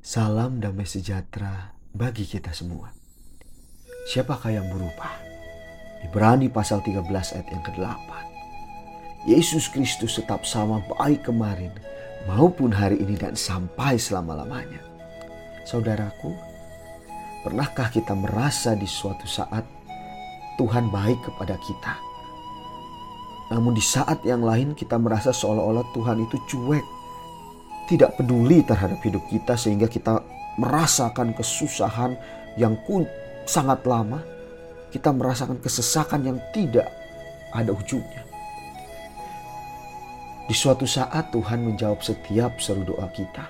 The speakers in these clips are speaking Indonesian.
Salam damai sejahtera bagi kita semua. Siapakah yang berubah? Ibrani pasal 13 ayat yang ke-8. Yesus Kristus tetap sama baik kemarin maupun hari ini dan sampai selama-lamanya. Saudaraku, pernahkah kita merasa di suatu saat Tuhan baik kepada kita? Namun di saat yang lain kita merasa seolah-olah Tuhan itu cuek tidak peduli terhadap hidup kita sehingga kita merasakan kesusahan yang sangat lama, kita merasakan kesesakan yang tidak ada ujungnya. Di suatu saat Tuhan menjawab setiap seru doa kita.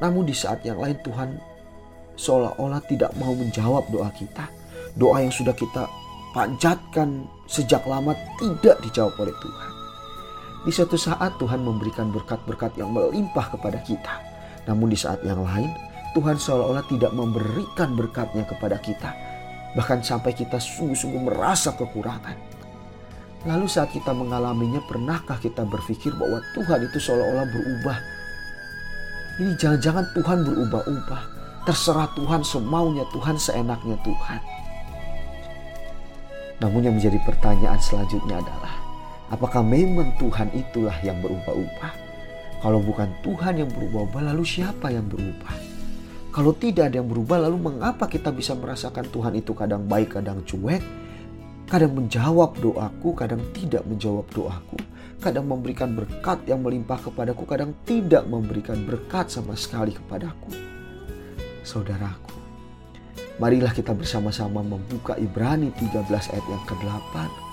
Namun di saat yang lain Tuhan seolah-olah tidak mau menjawab doa kita. Doa yang sudah kita panjatkan sejak lama tidak dijawab oleh Tuhan. Di suatu saat Tuhan memberikan berkat-berkat yang melimpah kepada kita. Namun di saat yang lain Tuhan seolah-olah tidak memberikan berkatnya kepada kita. Bahkan sampai kita sungguh-sungguh merasa kekurangan. Lalu saat kita mengalaminya pernahkah kita berpikir bahwa Tuhan itu seolah-olah berubah. Ini jangan-jangan Tuhan berubah-ubah. Terserah Tuhan semaunya Tuhan seenaknya Tuhan. Namun yang menjadi pertanyaan selanjutnya adalah Apakah memang Tuhan itulah yang berubah-ubah? Kalau bukan Tuhan yang berubah-ubah, lalu siapa yang berubah? Kalau tidak ada yang berubah, lalu mengapa kita bisa merasakan Tuhan itu kadang baik, kadang cuek, kadang menjawab doaku, kadang tidak menjawab doaku, kadang memberikan berkat yang melimpah kepadaku, kadang tidak memberikan berkat sama sekali kepadaku. Saudaraku, marilah kita bersama-sama membuka Ibrani 13 ayat yang ke-8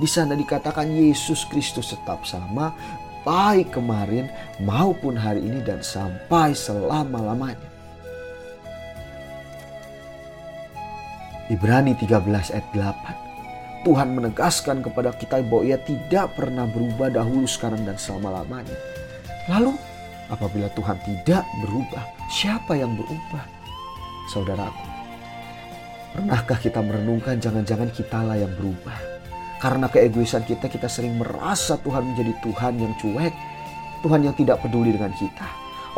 di sana dikatakan Yesus Kristus tetap sama baik kemarin maupun hari ini dan sampai selama-lamanya. Ibrani 13 ayat 8. Tuhan menegaskan kepada kita bahwa ia tidak pernah berubah dahulu, sekarang, dan selama-lamanya. Lalu, apabila Tuhan tidak berubah, siapa yang berubah? Saudaraku, pernahkah kita merenungkan jangan-jangan kitalah yang berubah? Karena keegoisan kita, kita sering merasa Tuhan menjadi Tuhan yang cuek, Tuhan yang tidak peduli dengan kita.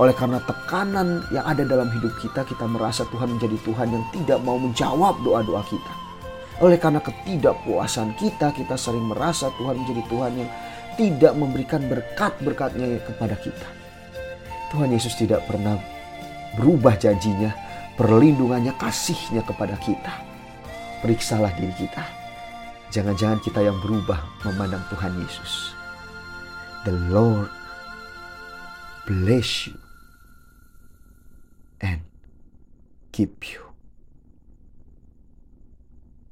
Oleh karena tekanan yang ada dalam hidup kita, kita merasa Tuhan menjadi Tuhan yang tidak mau menjawab doa-doa kita. Oleh karena ketidakpuasan kita, kita sering merasa Tuhan menjadi Tuhan yang tidak memberikan berkat-berkatnya kepada kita. Tuhan Yesus tidak pernah berubah janjinya, perlindungannya, kasihnya kepada kita. Periksalah diri kita Jangan-jangan kita yang berubah memandang Tuhan Yesus. The Lord bless you and keep you.